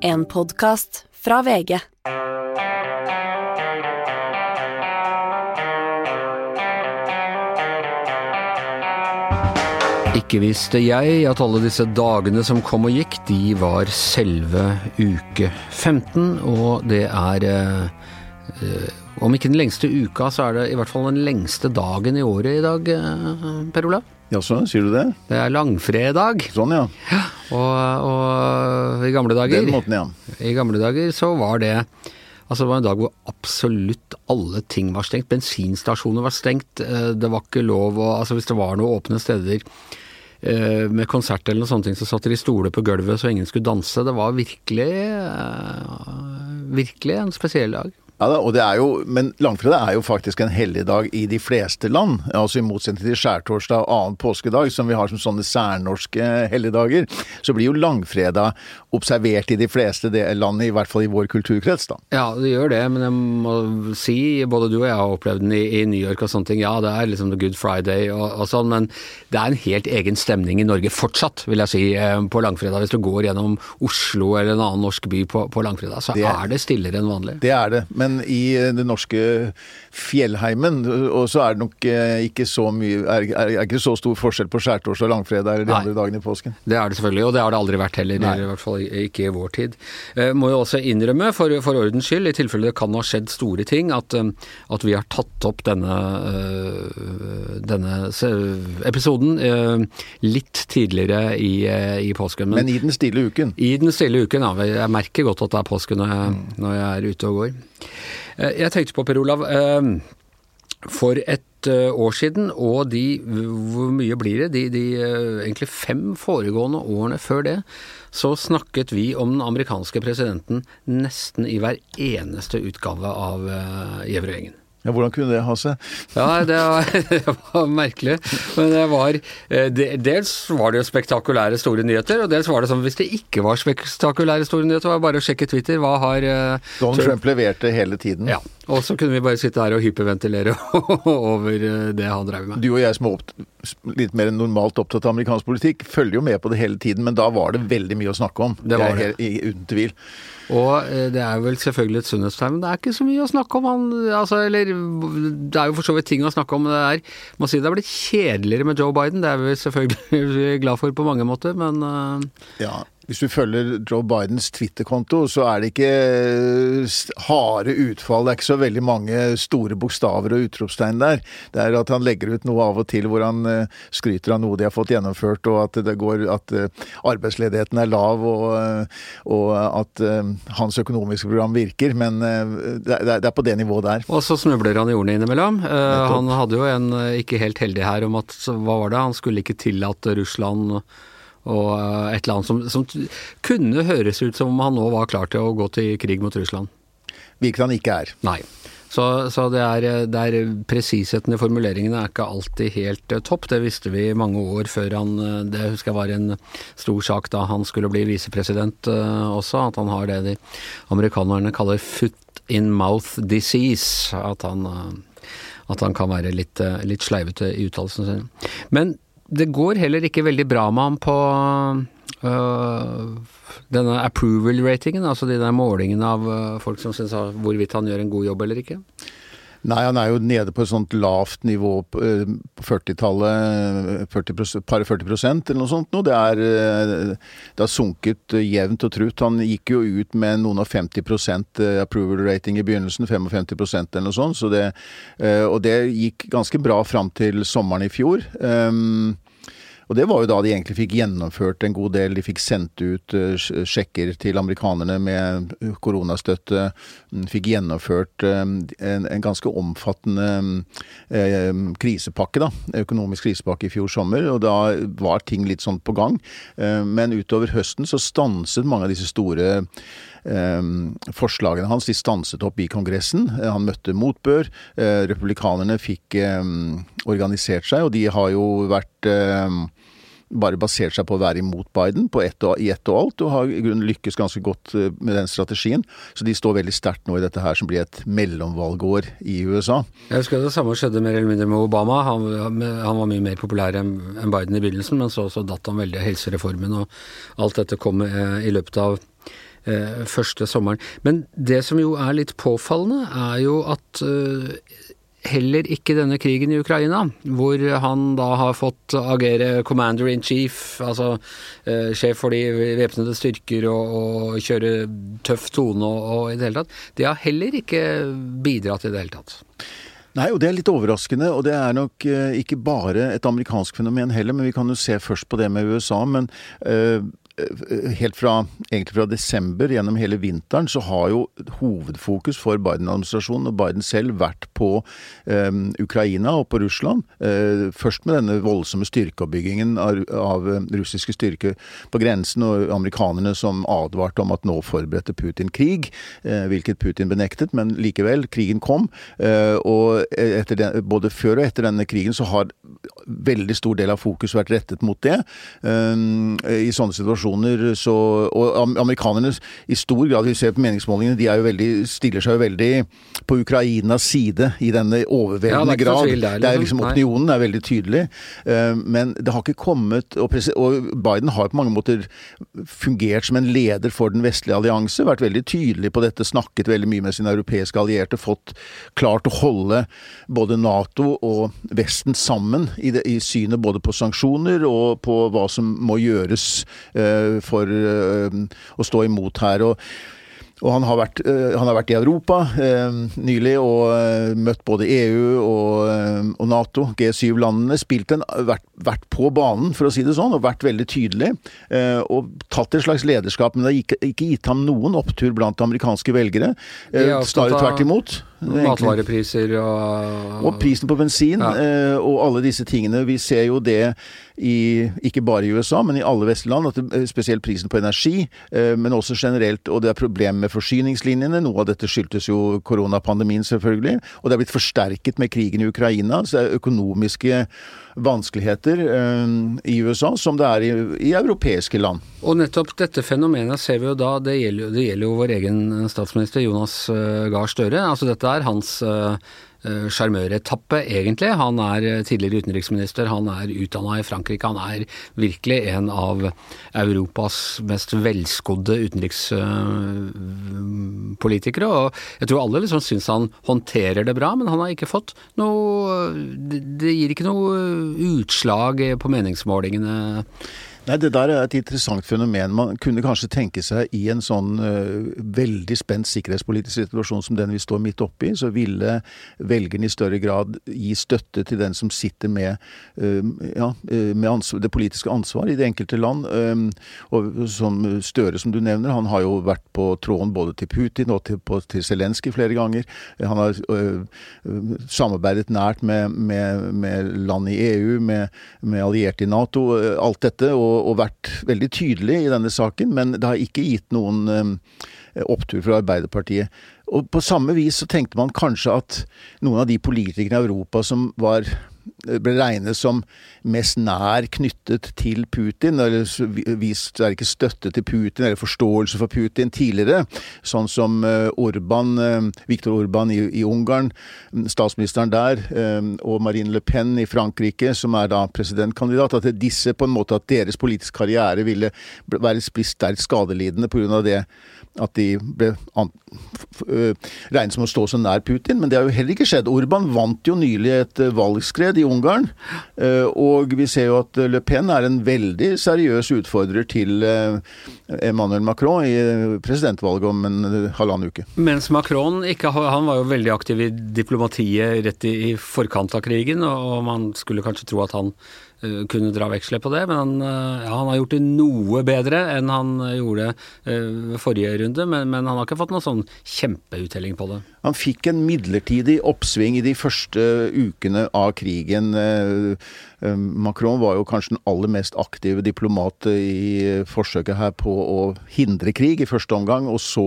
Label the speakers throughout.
Speaker 1: En podkast fra VG.
Speaker 2: Ikke visste jeg at alle disse dagene som kom og gikk, de var selve uke 15, og det er eh, Om ikke den lengste uka, så er det i hvert fall den lengste dagen i året i dag, eh, Per Olav.
Speaker 3: Jaså, sier du det?
Speaker 2: Det er langfredag,
Speaker 3: Sånn, ja. ja.
Speaker 2: Og, og i gamle dager
Speaker 3: måten, ja.
Speaker 2: I gamle dager så var det Altså det var en dag hvor absolutt alle ting var stengt. Bensinstasjoner var stengt. eh, Det var ikke lov å Altså hvis det var noen åpne steder eh, med konsert eller noe sånt, så satt de i stoler på gulvet så ingen skulle danse. Det var virkelig eh, Virkelig en spesiell dag.
Speaker 3: Ja, da, og det er jo, Men langfredag er jo faktisk en helligdag i de fleste land. altså I motsetning til skjærtorsdag og annen påskedag, som vi har som sånne særnorske helligdager, så blir jo langfredag observert i de fleste land, i hvert fall i vår kulturkrets. da.
Speaker 2: Ja, det gjør det, men jeg må si, både du og jeg har opplevd den i, i New York og sånne ting. Ja, det er liksom Good Friday og, og sånn, men det er en helt egen stemning i Norge fortsatt, vil jeg si, eh, på langfredag. Hvis du går gjennom Oslo eller en annen norsk by på, på langfredag, så
Speaker 3: Det-
Speaker 2: er det stillere enn vanlig.
Speaker 3: Det er det. Men i eh, den norske fjellheimen og så er det nok eh, ikke så mye er, er, ikke så stor forskjell på skjærtorsdag og langfredag eller de
Speaker 2: Nei.
Speaker 3: andre dagene i påsken.
Speaker 2: Det er det selvfølgelig, og det har det aldri vært heller,
Speaker 3: Nei.
Speaker 2: i hvert fall ikke i vår tid. Eh, må jo også innrømme, for, for ordens skyld, i tilfelle det kan ha skjedd store ting, at, at vi har tatt opp denne, denne episoden litt tidligere i, i påsken.
Speaker 3: Men i den stille uken.
Speaker 2: I den stille uken, ja. Jeg merker godt at det er påske når jeg, når jeg er ute og går. Eh, Jeg tenkte på, Per Olav, eh, for et eh, år siden, og de, hvor mye blir det, de, de egentlig fem foregående årene før det, så snakket vi om den amerikanske presidenten nesten i hver eneste utgave av Gjevrøy-gjengen.
Speaker 3: Ja, Hvordan kunne det ha seg?
Speaker 2: Ja, det var, det var merkelig. Men det var eh, Dels var det jo spektakulære store nyheter, og dels var det sånn hvis det ikke var spektakulære store nyheter, var det bare å sjekke Twitter. Hva har eh,
Speaker 3: Donald
Speaker 2: Trump-
Speaker 3: Trump leverte hele tiden.
Speaker 2: Ja. Og så kunne vi bare sitte her og hyperventilere over eh, det han drev med.
Speaker 3: Du og jeg som er litt mer enn normalt opptatt av amerikansk politikk, følger jo med på det hele tiden, men da var det veldig mye å snakke om.
Speaker 2: Det var det.
Speaker 3: i- Uten tvil.
Speaker 2: Og eh, det er vel selvfølgelig et sunnhetstegn, men det er ikke så mye å snakke om. Han, altså, eller, det er jo for så vidt ting å snakke om, men det er, må si det er blitt kjedeligere med Joe Biden. Det er vi selvfølgelig glad for på mange måter, men eh,
Speaker 3: Ja. Hvis du følger Joe Bidens Twitter-konto, så er det ikke eh, harde utfall. Det er ikke så veldig mange store bokstaver og utropstegn der. Det er at han legger ut noe av og til hvor han eh, skryter av noe de har fått gjennomført, og at det går at eh, arbeidsledigheten er lav, og, og at hans økonomiske program virker. Men det er, på det nivået der.
Speaker 2: Og så snubler han i ordene innimellom.
Speaker 3: Nettopp.
Speaker 2: han hadde jo en ikke helt heldig her om at hva var det, han skulle ikke tillate Russland og eh, et eller annet som, som kunne høres ut som om han nå var klar til å gå til krig mot Russland.
Speaker 3: Hvilket han ikke er.
Speaker 2: Nei. Så, så det er, det er presisheten i formuleringene er ikke alltid helt eh, topp. Det visste vi mange år før han eh, Det husker jeg var en stor sak da han skulle bli visepresident også, at han har det de amerikanerne kaller foot in mouth disease. At han, at han kan være litt, litt sleivete i uttalelsene sine. Men det går heller ikke veldig bra med ham på øh, denne approval ratingen, altså de der målingene av øh, folk som syns hvorvidt han gjør en god jobb eller ikke.
Speaker 3: Nei, han er jo nede på et sånt lavt nivå på eh, 40-tallet, 40 par 40 prosent eller noe sånt nå. Det, er, eh, det har sunket eh, jevnt og trutt. Han gikk jo ut med noen og 50 prosent eh, approval rating i begynnelsen, 55 prosent eller noe sånt. Så det, eh, og det gikk ganske bra fram til sommeren i fjor. Um, og det var jo da de egentlig fikk gjennomført en god del. De fikk sendt ut eh, sjekker til amerikanerne med koronastøtte. Mm, Fikk gjennomført eh, en, en ganske omfattende eh, krisepakke, da. Økonomisk krisepakke i fjor sommer. Og da var ting litt sånn på gang. Men utover høsten så stanset mange av disse store forslagene hans de stanset opp i Kongressen. Han møtte motbør. Republikanerne fikk organisert seg, og de har jo vært bare basert seg på å være imot Biden på ett og, i ett og alt, og har lykkes ganske godt eh, med den strategien. Så de står veldig sterkt nå i dette her som blir et mellomvalgår i USA.
Speaker 2: Jeg husker det samme skjedde mer eller mindre med Obama. Han, han var mye mer populær enn Biden i begynnelsen, men så, så datt han veldig av helsereformen, og alt dette kom eh, i løpet av eh, første sommeren. Men det som jo er litt påfallende, er jo at heller ikke denne krigen i Ukraina, hvor han da har fått agere commander in chief, altså eh, sjef for de væpnede styrker og, og, kjøre tøff tone og, og, i det hele tatt, det har heller ikke bidratt i det hele tatt.
Speaker 3: Nei, og det er litt overraskende, og det er nok uh, ikke bare et amerikansk fenomen heller, men vi kan jo se først på det med USA. Men Eh, helt fra, egentlig fra desember gjennom hele vinteren så har jo hovedfokus for Biden-administrasjonen og Biden selv vært på eh, Ukraina og på Russland. Eh, først med denne voldsomme styrkeoppbyggingen av, av, russiske styrker på grensen, og amerikanerne som advarte om at nå forberedte Putin krig, eh, hvilket Putin benektet, men likevel, krigen kom. Eh, og den, både før og etter denne krigen så har veldig stor del av fokus vært rettet mot det. Eh, I sånne situasjoner demonstrasjoner så Og amerikanerne i stor grad, vi ser på meningsmålingene, de er jo veldig, stiller seg jo veldig på Ukrainas side i denne overveldende ja, grad. Der, liksom. det er liksom, Opinionen er veldig tydelig. Eh, men det har ikke kommet og, og Biden har på mange måter fungert som en leder for den vestlige allianse. Vært veldig tydelig på dette, snakket veldig mye med sine europeiske allierte. Fått klart å holde både Nato og Vesten sammen i, det, i synet både på sanksjoner og på hva som må gjøres Eh, for eh, å stå imot her. og og han har, vært, eh, han har vært, i Europa eh, nylig og eh, møtt både EU og, og Nato, G7-landene. Spilt en, vært, vært, på banen, for å si det sånn, og vært veldig tydelig. Eh, og tatt et slags lederskap, men det har ikke, ikke gitt ham noen opptur blant amerikanske velgere. Snarere tvert imot.
Speaker 2: Matvarepriser og
Speaker 3: Og prisen på bensin ja. eh, og alle disse tingene. Vi ser jo det i, ikke bare i USA, men i alle vestlige land, at spesielt prisen på energi, eh, men også generelt. Og det er problemer med forsyningslinjene. Noe av dette skyldtes jo koronapandemien, selvfølgelig. Og det er blitt forsterket med krigen i Ukraina. Så det er økonomiske vanskeligheter eh, i USA som det er i, i, europeiske land.
Speaker 2: Og nettopp dette fenomenet ser vi jo da, det gjelder, det gjelder jo vår egen statsminister Jonas eh, Gahr Støre. Altså dette er hans eh, Eh, sjarmøretappe, egentlig. Han er eh, tidligere utenriksminister, han er utdanna i Frankrike. Han er virkelig en av Europas mest velskodde utenrikspolitikere. Og jeg tror alle liksom syns han håndterer det bra, men han har ikke fått noe Det gir ikke noe utslag på meningsmålingene
Speaker 3: Nei, Det der er et interessant fenomen. Man kunne kanskje tenke seg i en sånn uh, veldig spent sikkerhetspolitisk situasjon som den vi står midt oppi, så ville velgerne i større grad gi støtte til den som sitter med, uh, ja, uh, med ansvar, det politiske ansvar i det enkelte land. Um, og som Støre, som du nevner, han har jo vært på tråden både til Putin og til, på, til Zelenskyj flere ganger. Han har samarbeidet nært med, med, med, land i EU, med, med allierte i Nato. alt dette. og og, vært veldig tydelig i denne saken, men det har ikke gitt noen eh, opptur fra Arbeiderpartiet. Og på samme vis så tenkte man kanskje at noen av de politikerne i Europa som var ble regnet som mest nær knyttet til Putin, eller vist er ikke støtte til Putin eller forståelse for Putin tidligere, sånn som eh, Orban, eh, Viktor Orban i, i, Ungarn, statsministeren der, eh, og Marine Le Pen i Frankrike, som er da presidentkandidat, at disse på en måte at deres politiske karriere ville være sterkt skadelidende pga. det at de ble regnet som å stå så nær Putin, men det har jo heller ikke skjedd. Orban vant jo nylig et valgskred i Ungarn, og vi ser jo at Le Pen er en veldig seriøs utfordrer til Emmanuel Macron i presidentvalget om en halvannen uke.
Speaker 2: Mens Macron ikke, han var jo veldig aktiv i diplomatiet rett i forkant av krigen, og man skulle kanskje tro at han Eh, kunne dra veksler på det, men han, eh, ja, han, har gjort det noe bedre enn han gjorde uh, forrige runde. Men, men, han har ikke fått noen sånn kjempeuttelling på det.
Speaker 3: Han fikk en midlertidig oppsving i de første ukene av krigen. Macron var jo kanskje den aller mest aktive diplomat i forsøket her på å hindre krig i første omgang, og så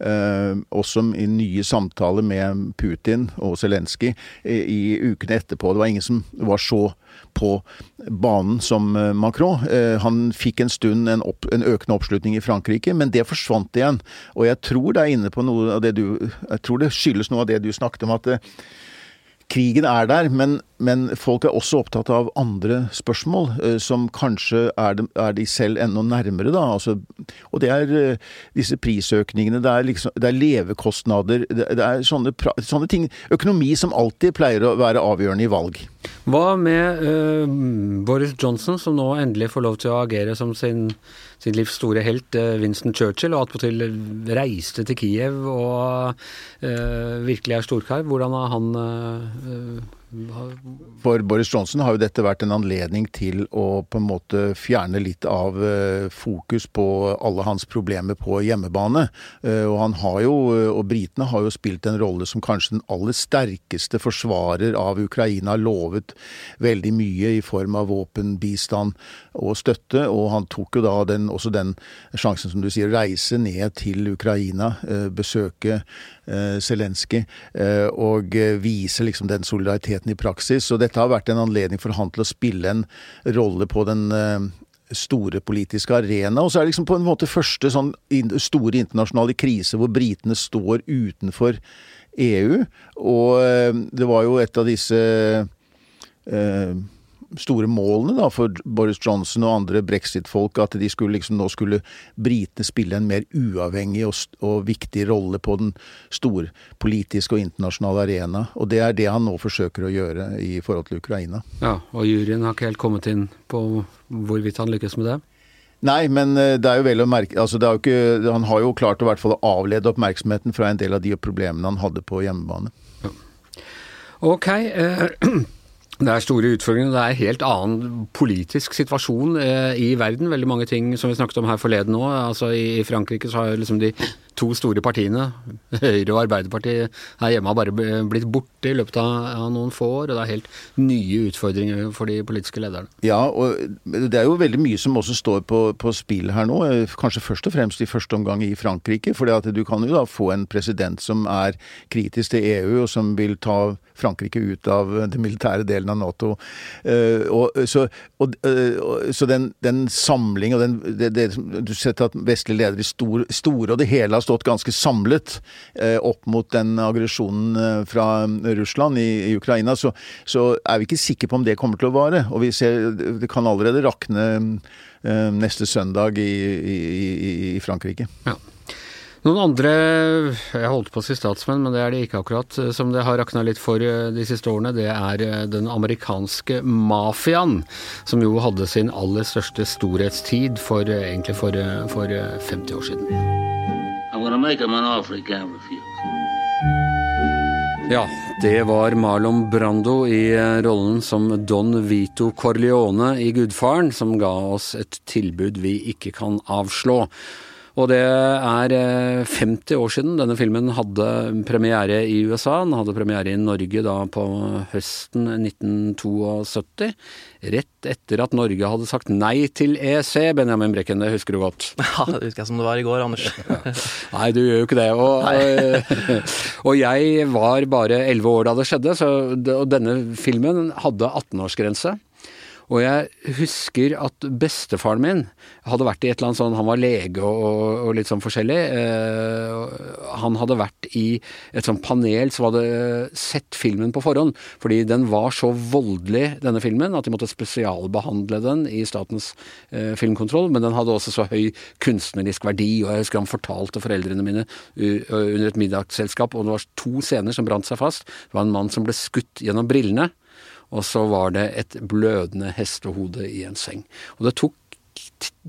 Speaker 3: eh, også i nye samtaler med Putin og Zelenskyj i ukene etterpå. Det var ingen som var så på banen som eh, Macron. Eh, han fikk en stund en, opp, en, økende oppslutning i Frankrike, men det forsvant igjen. Og jeg tror det er inne på noe av det du Jeg tror det skyldes noe av det du snakket om, at det, krigen er der, men, men, folk er også opptatt av andre spørsmål, eh, som kanskje er de, er de selv enda nærmere, da. Altså, og det er eh, disse prisøkningene, det er, liksom, det er levekostnader, det, det er sånne, sånne, ting Økonomi som alltid pleier å være avgjørende i valg.
Speaker 2: Hva med uh, Boris Johnson, som nå endelig får lov til å agere som sin sin livs store helt, eh, Winston Churchill, og attpåtil reiste til Kiev og uh, virkelig er storkar. Hvordan har han uh,
Speaker 3: for Boris Johnson har jo dette vært en anledning til å på en måte fjerne litt av eh, fokus på alle hans problemer på hjemmebane. Eh, og han har jo, og britene har jo spilt en rolle som kanskje den aller sterkeste forsvarer av Ukraina. Lovet veldig mye i form av våpenbistand og støtte. Og han tok jo da den, også den sjansen, som du sier, reise ned til Ukraina, eh, besøke Zelenskyj og vise liksom den solidariteten virkeligheten i praksis. Og dette har vært en anledning for han til å spille en rolle på den eh, store politiske arena. Og så er det liksom på en måte første sånn store internasjonale krise hvor britene står utenfor EU. Og eh, det var jo et av disse eh, store målene da, for Boris Johnson og andre brexit-folk, at de skulle liksom, nå skulle britene spille en mer uavhengig og, og viktig rolle på den storpolitiske og internasjonale arena. Og det er det han nå forsøker å gjøre i forhold til Ukraina.
Speaker 2: Ja, Og juryen har ikke helt kommet inn på hvorvidt han lykkes med det?
Speaker 3: Nei, men eh, det er jo vel å merke altså ikke, Han har jo klart å hvert fall avlede oppmerksomheten fra en del av de problemene han hadde på hjemmebane. Ja.
Speaker 2: Ok. Eh, Det er store utfordringer. Det er en helt annen politisk situasjon eh, i verden. Veldig mange ting som vi snakket om her forleden òg. Altså, I Frankrike så har liksom de to store partiene, Høyre og Arbeiderpartiet, her hjemme har bare blitt borte i løpet av noen få år. Og det er helt nye utfordringer for de politiske lederne.
Speaker 3: Ja, og det er jo veldig mye som også står på, på spill her nå. Kanskje først og fremst i første omgang i Frankrike. For du kan jo da få en president som er kritisk til EU, og som vil ta Frankrike ut av den militære delen av Nato. Uh, og, så, og, uh, så den, den, samling og den det, det, Du ser at vestlige ledere i stor, store og det hele har stått ganske samlet eh, opp mot den aggresjonen eh, fra Russland i, i Ukraina, så, så, er vi ikke sikre på om det kommer til å vare. Og vi ser det kan allerede rakne eh, neste søndag i, i, i Frankrike.
Speaker 2: Ja. Noen andre, jeg holdt på å si statsmenn, men det er det ikke akkurat, som det har rakna litt for de siste årene, det er den amerikanske mafiaen, som jo hadde sin aller største storhetstid for egentlig for, for 50 år siden. Ja, det var Marlon Brando i eh, rollen som Don Vito Corleone i Gudfaren, som ga oss et tilbud vi ikke kan avslå. Og det er 50 eh, år siden denne filmen hadde premiere i USA. Den hadde premiere i Norge da på høsten 1972. Rett etter at Norge hadde sagt nei til EC, Benjamin Brekken, det husker du godt?
Speaker 4: Ja, det husker jeg som det var i går, Anders.
Speaker 2: nei, du gjør jo ikke det. Og, og jeg var bare 11 år da det skjedde, så, og denne filmen hadde 18-årsgrense. Og jeg husker at bestefaren min hadde vært i et eller annet sånn Han var lege og, og litt sånn forskjellig. Eh, han hadde vært i et sånt panel som hadde sett filmen på forhånd. Fordi den var så voldelig, denne filmen, at de måtte spesialbehandle den i Statens eh, filmkontroll. Men den hadde også så høy kunstnerisk verdi, og jeg husker han fortalte foreldrene mine under et middagsselskap, og det var to scener som brant seg fast. Det var en mann som ble skutt gjennom brillene. Og så var det et blødende hestehode i en seng. Og det tok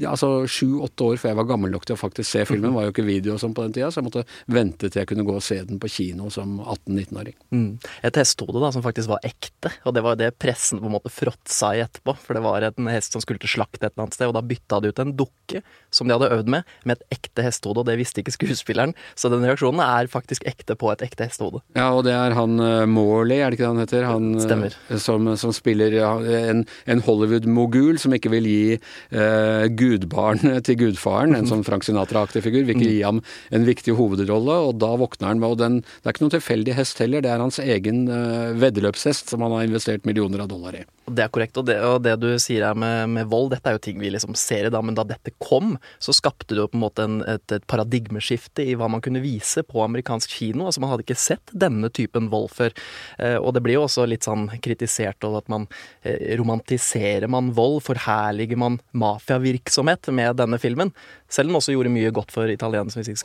Speaker 2: altså sju-åtte år før jeg var gammel nok til å faktisk se filmen. Det var jo ikke video og sånn på den tida, så jeg måtte vente til jeg kunne gå og se den på kino som 18-19-åring. Mm.
Speaker 4: Et hestehode da, som faktisk var ekte, og det var det pressen på en måte fråtsa i etterpå. For det var en hest som skulle til slakt et eller annet sted, og da bytta de ut en dukke som de hadde øvd med, med et ekte hestehode, og det visste ikke skuespilleren. Så den reaksjonen er faktisk ekte på et ekte hestehode.
Speaker 2: Ja, og det er han uh, Morley, er det ikke det han heter? Han,
Speaker 4: Stemmer.
Speaker 2: Uh, som, som, spiller en, en Hollywood-mogul som ikke vil gi uh, gudbarn til gudfaren, en sånn Frank Sinatra-aktig figur, vil ikke gi ham en viktig hovedrolle, og da våkner han med Og den, det er ikke noen tilfeldig hest heller, det er hans egen uh, veddeløpshest som han har investert millioner av dollar i.
Speaker 4: Det er korrekt, og det, og det du sier her med, med, vold, dette er jo ting vi liksom ser i dag, men da dette kom, så skapte det jo på en måte en, et, et, paradigmeskifte i hva man kunne vise på amerikansk kino. Altså Man hadde ikke sett denne typen vold før. Eh, og det blir jo også litt sånn kritisert over at man eh, romantiserer man vold, forherliger man mafiavirksomhet med denne filmen. Selv om den også gjorde mye godt for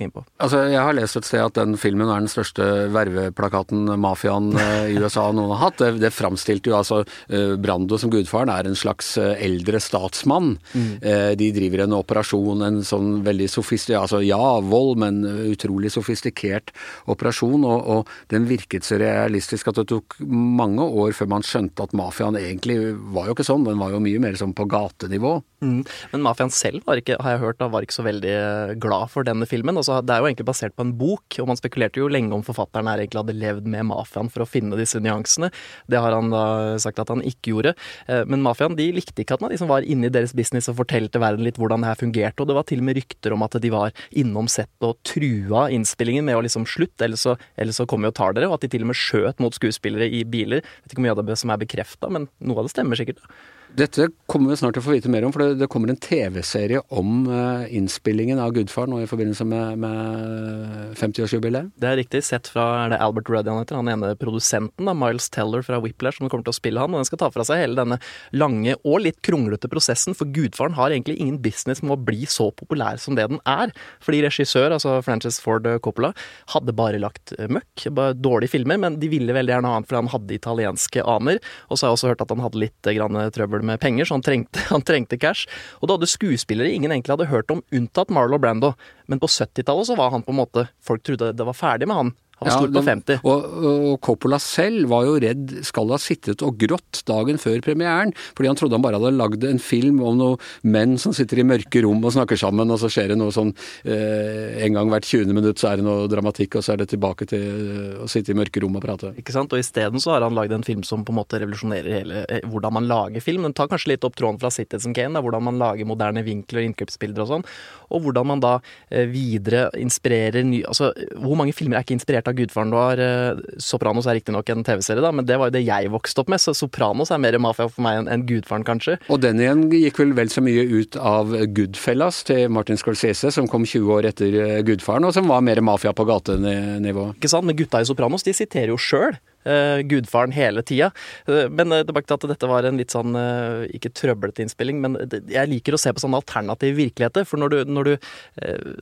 Speaker 4: inn på.
Speaker 2: Altså, Jeg har lest et sted at den filmen er den største verveplakaten mafiaen eh, i USA noen har hatt. Det, det framstilte jo altså uh, Brando som gudfaren er en slags uh, eldre statsmann. Mm. De driver en operasjon, en sånn veldig sofistikert Altså ja, vold, men utrolig sofistikert operasjon. Og, og, den virket så realistisk at det tok mange år før man skjønte at mafiaen egentlig var jo ikke sånn. Den var jo mye mer sånn på gatenivå.
Speaker 4: Mm. Men mafiaen selv ikke, har jeg hørt, var ikke så veldig eh, glad for denne filmen. Altså, det er jo egentlig basert på en bok, og man spekulerte jo lenge om forfatteren her egentlig hadde levd med mafiaen for å finne disse nyansene. Det har han da sagt at han ikke gjorde. Eh, men mafiaen de likte ikke at man liksom var inne i deres business og fortalte verden litt hvordan det her fungerte. Og det var til og med rykter om at de var innom sett og trua innspillingen med å liksom slutt, ellers så, eller så kommer vi og tar dere. Og at de til og med skjøt mot skuespillere i biler. Jeg vet ikke hvor mye av det som er bekrefta, men noe av det stemmer sikkert.
Speaker 2: Dette kommer vi snart til å få vite mer om, for det, det kommer en TV-serie om uh, innspillingen av Gudfar nå i forbindelse med, med 50-årsjubileet.
Speaker 4: Det er riktig. Sett fra er det Albert Ruddy han heter, han ene produsenten, da, Miles Teller fra Whiplash, som kommer til å spille han. Og den skal ta fra seg hele denne lange og litt kronglete prosessen, for Gudfaren har egentlig ingen business med å bli så populær som det den er. Fordi regissør, altså Francis Ford Coppola, hadde bare lagt eh, møkk, bare dårlige filmer, men de ville veldig gjerne ha han fordi han hadde italienske aner. Og så har jeg også hørt at han hadde litt grann trøbbel søl med penger, så han trengte, han trengte, cash. Og da hadde skuespillere ingen egentlig hadde hørt om, unntatt Marlo Brando. Men på 70-tallet så var han på en måte Folk trodde det var ferdig med han. Han var stor på 50.
Speaker 2: Og, og, Coppola selv var jo redd skal ha sittet og grått dagen før premieren, fordi han trodde han bare hadde lagd en film om noen menn som sitter i mørke rom og snakker sammen, og så skjer det noe sånn eh, en gang hvert 20. minutt så er det noe dramatikk, og så er det tilbake til eh, å sitte i mørke rom og prate.
Speaker 4: Ikke sant. Og isteden så har han lagd en film som på en måte revolusjonerer hele eh, hvordan man lager film. Den tar kanskje litt opp tråden fra Citizen Kane, da, hvordan man lager moderne vinkler og innkjøpsbilder og sånn, og hvordan man da eh, videre inspirerer ny Altså, hvor mange filmer er ikke inspirert av gudfaren du har. Eh, Sopranos er riktignok en TV-serie, da, men det var jo det jeg vokste opp med. Så Sopranos er mer mafia for meg enn gudfaren, kanskje.
Speaker 2: Og den igjen gikk vel vel så mye ut av Goodfellas til Martin Scorsese, som kom 20 år etter eh, gudfaren, og som var mer mafia på gatenivå.
Speaker 4: Ikke sant, men gutta i Sopranos de siterer jo sjøl gudfaren hele tida. Uh, men uh, tilbake til at dette var en litt sånn ikke trøblete innspilling, men jeg liker å se på sånne alternative virkeligheter. For når, du, når, du,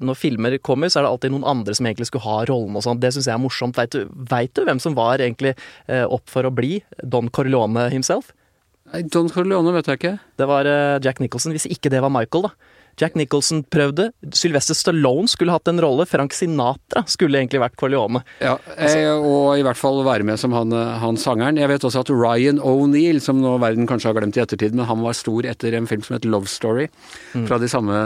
Speaker 4: når, filmer kommer, så er det alltid noen andre som egentlig skulle ha rollen og sånn. Det syns jeg er morsomt. Veit du, vet du hvem som var egentlig opp for å bli Don Corleone himself?
Speaker 2: Don Corleone vet jeg ikke.
Speaker 4: Det var Jack Nicholson. Hvis ikke det var Michael, da. Jack Nicholson prøvde. Sylvester Stallone skulle hatt en rolle. Frank Sinatra skulle egentlig vært Corleone.
Speaker 2: Ja, altså, og i hvert fall være med som han, han sangeren. Jeg vet også at Ryan O'Neill, som nå verden kanskje har glemt i ettertid, men han var stor etter en film som het Love Story, mm. fra de samme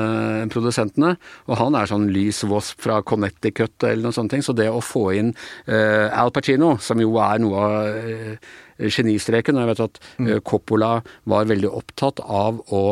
Speaker 2: produsentene. Og han er sånn lys wasp fra Connecticut eller noen sånne ting. Så det å få inn uh, Al Pacino, som jo er noe av uh, genistreken, og jeg vet at uh, Coppola var veldig opptatt av å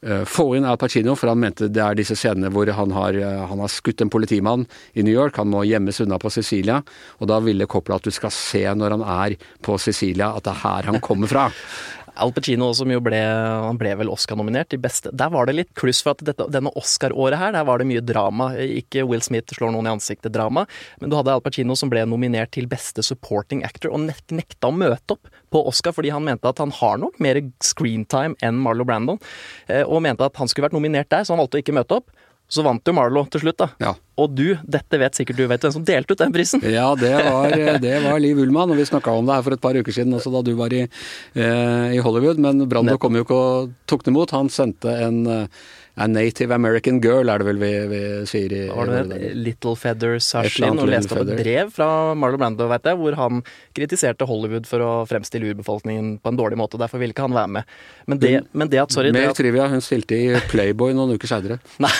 Speaker 2: få inn Al Pacino, for han mente det er disse scenene hvor han har, eh, han har skutt en politimann i New York. Han må gjemmes unna på Sicilia. Og da ville Coppola at du skal se når han er på Sicilia, at det er her han kommer fra.
Speaker 4: Al Pacino som jo ble Han ble vel Oscar-nominert i beste Der var det litt kluss for at dette, denne Oscar-året her, der var det mye drama. Ikke Will Smith slår noen i ansiktet-drama, men du hadde Al Pacino som ble nominert til beste supporting actor, og nekta å møte opp på Oscar fordi han mente at han har nok mer screentime enn Marlo Brandon, eh, og mente at han skulle vært nominert der, så han valgte å ikke møte opp. Så vant jo Marlo til slutt, da.
Speaker 2: Ja.
Speaker 4: Og du, dette vet sikkert du vet hvem som delte ut den prisen?
Speaker 2: Ja, det var, det var Liv Ullmann, og vi snakka om det her for et par uker siden også da du var i, eh, i Hollywood. Men Brando kom jo ikke og tok det imot. Han sendte en eh, A Native American Girl, er det vel vi, vi sier i
Speaker 4: Var det det? Little Feather» Ashlyn, og leste opp et brev fra Marlon Brando, veit jeg, hvor han kritiserte Hollywood for å fremstille urbefolkningen på en dårlig måte. Derfor ville ikke han være med. Men det, men det at sorry
Speaker 2: Mer
Speaker 4: det at,
Speaker 2: trivia. Hun stilte i Playboy noen uker seinere.
Speaker 4: Nei,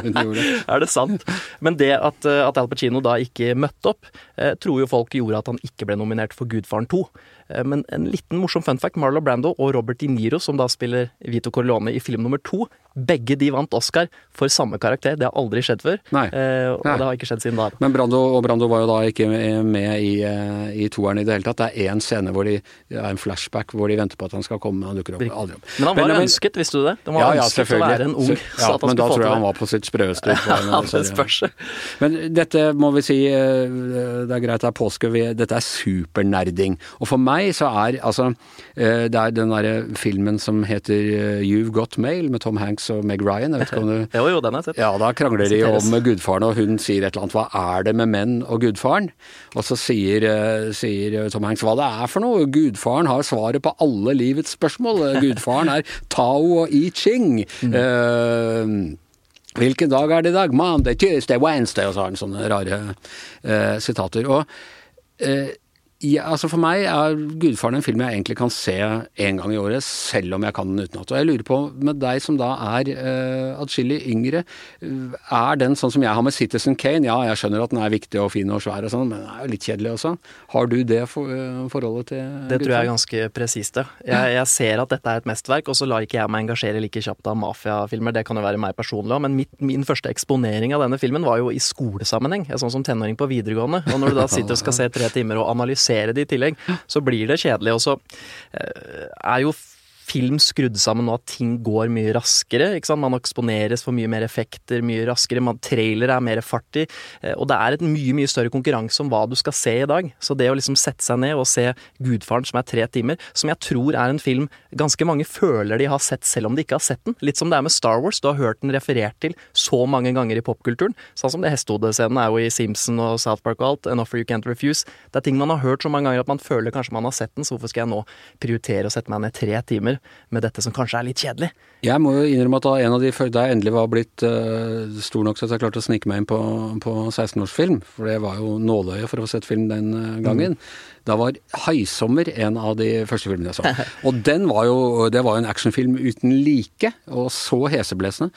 Speaker 4: er det sant? Men det at, at, Al Pacino da ikke møtte opp, eh, tror jo folk gjorde at han ikke ble nominert for Gudfaren 2. Eh, Men en liten morsom fun fact, Marlo Brando og Robert De Niro, som da spiller Vito Corleone i film nummer to, begge de vant Oscar for samme karakter. Det har aldri skjedd før.
Speaker 2: Nei.
Speaker 4: Eh, og
Speaker 2: Nei.
Speaker 4: det har ikke skjedd siden da.
Speaker 2: Men Brando, og Brando var jo da ikke med i, eh, i toeren i det hele tatt. Det er én scene hvor de, det er en flashback hvor de venter på at han skal komme, han dukker opp aldri opp.
Speaker 4: Men han var
Speaker 2: Men-
Speaker 4: ønsket, visste du det? Han var
Speaker 2: Ja, ja,
Speaker 4: ønsket å være en ung,
Speaker 2: ja, men da tror jeg han var på sitt sprøeste.
Speaker 4: Ja, det spørs.
Speaker 2: Men dette må vi si, eh, det er greit det er påske, vi- dette er supernerding. Og for meg så er altså Det er den derre filmen som heter You've Got Mail med Tom Hanks og Meg Ryan. Jeg vet ikke om du
Speaker 4: Jo, jo, den har jeg sett.
Speaker 2: ja, da krangler de om gudfaren, og hun sier et eller annet. Hva er det med menn og gudfaren? Og så sier, eh, sier Tom Hanks hva det er for noe. Gudfaren har svaret på alle livets spørsmål. Gudfaren er Tao og I Ching. Eh, Hvilken dag er det i dag? Monday, Tuesday, Wednesday, og så har han sånne rare eh, sitater. Og eh, ja, altså For meg er Gudfaren en film jeg egentlig kan se en gang i året, selv om jeg kan den utenat. Og jeg lurer på, med deg som da er uh, atskillig yngre, eh, er den sånn som jeg har med Citizen Kane? Ja, jeg skjønner at den er viktig og fin og svær og sånn, men den er jo litt kjedelig også. Har du det for, uh, forholdet til Gudfaren?
Speaker 4: Det tror jeg er ganske presist, ja. Jeg, jeg ser at dette er et mesterverk, og så lar ikke jeg meg engasjere like kjapt av mafiafilmer. Det kan jo være meg personlig òg, men mitt, min første eksponering av denne filmen var jo i skolesammenheng. Jeg sånn som tenåring på videregående. Og når du da sitter og skal se tre timer og analysere det i tillegg, så blir det kjedelig. Og så eh, er jo film skrudd sammen nå at ting går mye raskere. ikke sant? Man eksponeres for mye mer effekter mye raskere. Man, trailer er mer fart i. eh, Og det er et mye mye større konkurranse om hva du skal se i dag. Så det å liksom sette seg ned og se Gudfaren, som er tre timer, som jeg tror er en film ganske mange føler de har sett selv om de ikke har sett den. Litt som det er med Star Wars. Du har hørt den referert til så mange ganger i popkulturen. Sånn som det hestehodescenen er jo i Simpson og South Park og alt. An offer you can't refuse. Det er ting man har hørt så mange ganger at man føler kanskje man har sett den, så hvorfor skal jeg nå prioritere å sette meg ned tre timer med dette som kanskje er litt kjedelig?
Speaker 2: Jeg må jo innrømme at da en av de før- da jeg endelig var blitt uh, stor nok til at jeg klarte å snike meg inn på, på 16-årsfilm, for det var jo nåløyet for å få sett film den gangen, gangen, da var 'Haisommer' en av de første filmene jeg så. Og den var jo, det var jo en actionfilm uten like, og så heseblesende.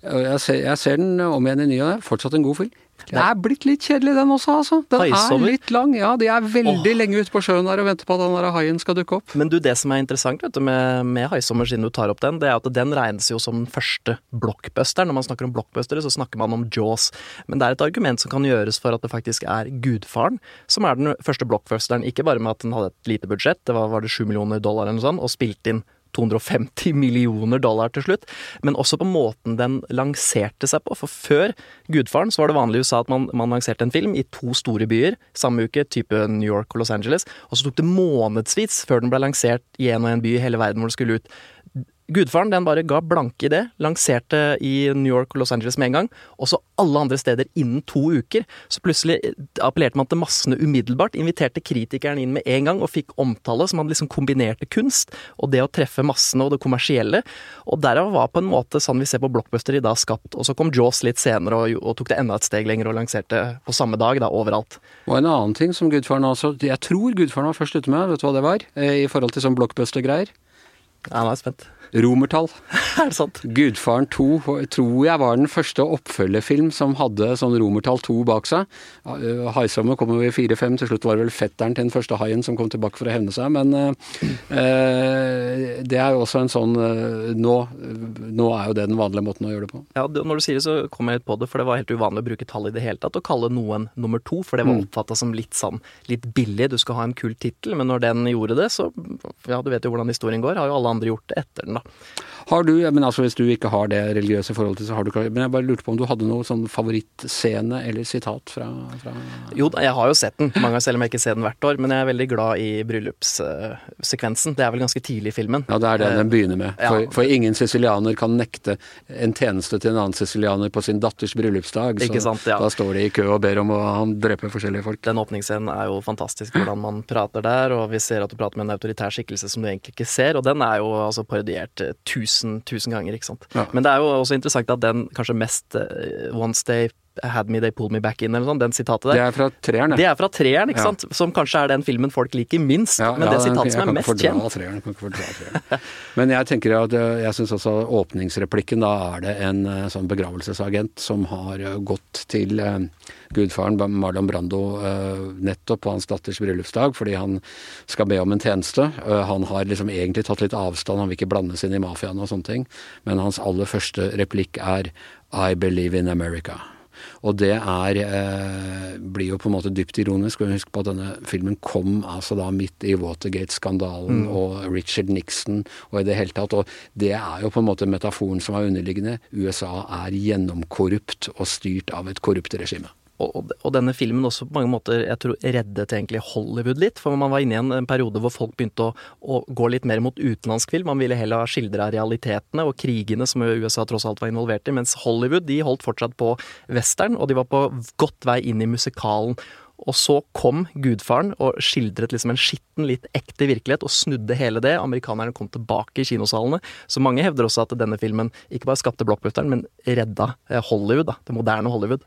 Speaker 2: Jeg ser, jeg ser den om igjen i ny og ne, fortsatt en god film. Det er blitt litt kjedelig den også, altså. Den er litt lang. Ja, de er veldig lenge ute på sjøen der og venter på at den der haien skal dukke opp.
Speaker 4: Men du, det som er interessant vet du, med, med Haisommer, siden du tar opp den, det er at den regnes jo som den første blockbusteren. Når man snakker om blockbustere, så snakker man om Jaws. Men det er et argument som kan gjøres for at det faktisk er Gudfaren som er den første blockbusteren. Ikke bare med at den hadde et lite budsjett, det var, var det 7 millioner dollar eller noe sånt, og spilte inn 250 millioner dollar til slutt, men også på måten den lanserte seg på. For før Gudfaren så var det vanlig i USA at man, man lanserte en film i to store byer samme uke, type New York og Los Angeles, og så tok det månedsvis før den ble lansert i en og en by i hele verden hvor den skulle ut. Gudfaren den bare ga blanke i det, lanserte i New York og Los Angeles med en gang, og så alle andre steder innen to uker. Så plutselig appellerte man til massene umiddelbart, inviterte kritikeren inn med en gang og fikk omtale, så man liksom kombinerte kunst og det å treffe massene og det kommersielle. Og derav var på en måte sånn vi ser på blockbuster i dag skapt. Og så kom Jaws litt senere og, og tok det enda et steg lenger og lanserte på samme dag, da, overalt.
Speaker 2: Og en annen ting som Gudfaren også Jeg tror Gudfaren var først ute med, vet du hva det var? Eh, I forhold til sånn blockbuster-greier.
Speaker 4: Ja, nå er jeg spent.
Speaker 2: Romertall.
Speaker 4: er det sant?
Speaker 2: Gudfaren 2 tror jeg var den første oppfølgerfilm som hadde sånn romertall 2 bak seg. Eh, Haisommer kom vi i 4-5, til slutt var det vel fetteren til den første haien som kom tilbake for å hevne seg. Men eh, eh, det er jo også en sånn eh, nå, nå er jo det den vanlige måten å gjøre det på.
Speaker 4: Ja, Når du sier det, så kom jeg litt på det, for det var helt uvanlig å bruke tall i det hele tatt. Å kalle noen nummer to, for det var
Speaker 2: Mm.
Speaker 4: oppfatta som litt sånn litt billig. Du skal ha en kul tittel, men når den gjorde det, så Ja, du vet jo hvordan historien går. Har jo alle andre gjort det etter den, da.
Speaker 2: Har du, men altså Hvis du ikke har det religiøse forholdet til så har du ikke Men jeg bare lurte på om du hadde noe sånn favorittscene eller sitat fra, fra
Speaker 4: Jo, da, jeg har jo sett den, mange ganger selv om jeg ikke ser den hvert år. Men jeg er veldig glad i bryllupssekvensen. det er vel ganske tidlig i filmen.
Speaker 2: Ja, det er det den begynner med.
Speaker 4: ja.
Speaker 2: For, for ingen sicilianer kan nekte en tjeneste til en annen sicilianer på sin datters bryllupsdag.
Speaker 4: Ikke sant, ja.
Speaker 2: Da står de i kø og ber om å han drepe forskjellige folk.
Speaker 4: Den åpningsscenen er jo fantastisk, hvordan man prater der, og vi ser at du prater med en autoritær skikkelse som du egentlig ikke ser, og den er jo altså parodiert eh, tusen, tusen ganger, ikke sant.
Speaker 2: Ja.
Speaker 4: Men det er jo også interessant at den kanskje mest One once they Had Me They Pull Me Back In, eller noe sånt, den sitatet der.
Speaker 2: Det er fra treeren,
Speaker 4: Det er fra treeren, ikke
Speaker 2: Ja.
Speaker 4: sant? Som kanskje er den filmen folk liker minst,
Speaker 2: Ja,
Speaker 4: men
Speaker 2: ja,
Speaker 4: det sitatet som er
Speaker 2: kan ikke
Speaker 4: mest kjent.
Speaker 2: treeren, kan ikke fordra treeren. Men jeg tenker at eh, jeg syns også åpningsreplikken, da er det en eh, sånn begravelsesagent som har eh, gått til uh, gudfaren Marlon Brando uh, nettopp på hans datters bryllupsdag fordi han skal be om en tjeneste. Uh, Han har liksom egentlig tatt litt avstand, han vil ikke blandes inn i mafiaen og sånne ting. Men hans aller første replikk er I believe in America. Og det er eh, blir jo på en måte dypt ironisk. og Husk på at denne filmen kom altså da midt i Watergate-skandalen og Richard Nixon og i det hele tatt. Og det er jo på en måte metaforen som er underliggende. USA er gjennomkorrupt og styrt av et korrupt regime.
Speaker 4: Og, og, denne filmen også på mange måter jeg tror, reddet egentlig Hollywood litt. For man var inne i en, en periode hvor folk begynte å, å gå litt mer mot utenlandsk film. Man ville heller ha skildra realitetene og krigene som USA tross alt var involvert i. Mens Hollywood de holdt fortsatt på western, og de var på godt vei inn i musikalen. Og så kom gudfaren og skildret liksom en skitten, litt ekte virkelighet, og snudde hele det. Amerikanerne kom tilbake i kinosalene. Så mange hevder også at denne filmen ikke bare skapte blockbusteren, men redda eh, Hollywood, da. Det moderne Hollywood.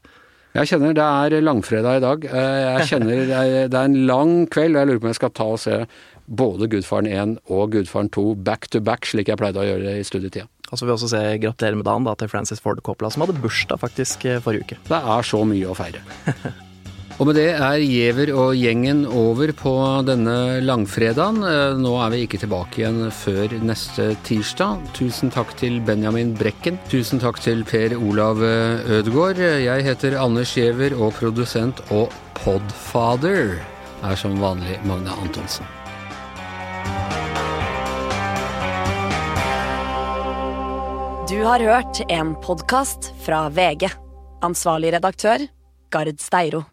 Speaker 2: Jeg kjenner det er langfredag i dag. Eh, Jeg kjenner det er en lang kveld, og jeg lurer på om jeg skal ta og se både Gudfaren 1 og Gudfaren 2 back to back, slik jeg pleide å gjøre i studietida.
Speaker 4: Og så vil jeg også se gratulerer med dagen da, til Francis Ford Coppola, som hadde bursdag faktisk eh, forrige uke.
Speaker 2: Det er så mye å feire. Og med det er Giæver og gjengen over på denne langfredagen. Eh, Nå er vi ikke tilbake igjen før neste tirsdag. Tusen takk til Benjamin Brekken. Tusen takk til Per Olav eh, Ødegaard. Jeg heter Anders Giæver, og produsent og podfather er som vanlig Magne Antonsen.
Speaker 1: Du har hørt en podkast fra VG. Ansvarlig redaktør, Gard Steiro.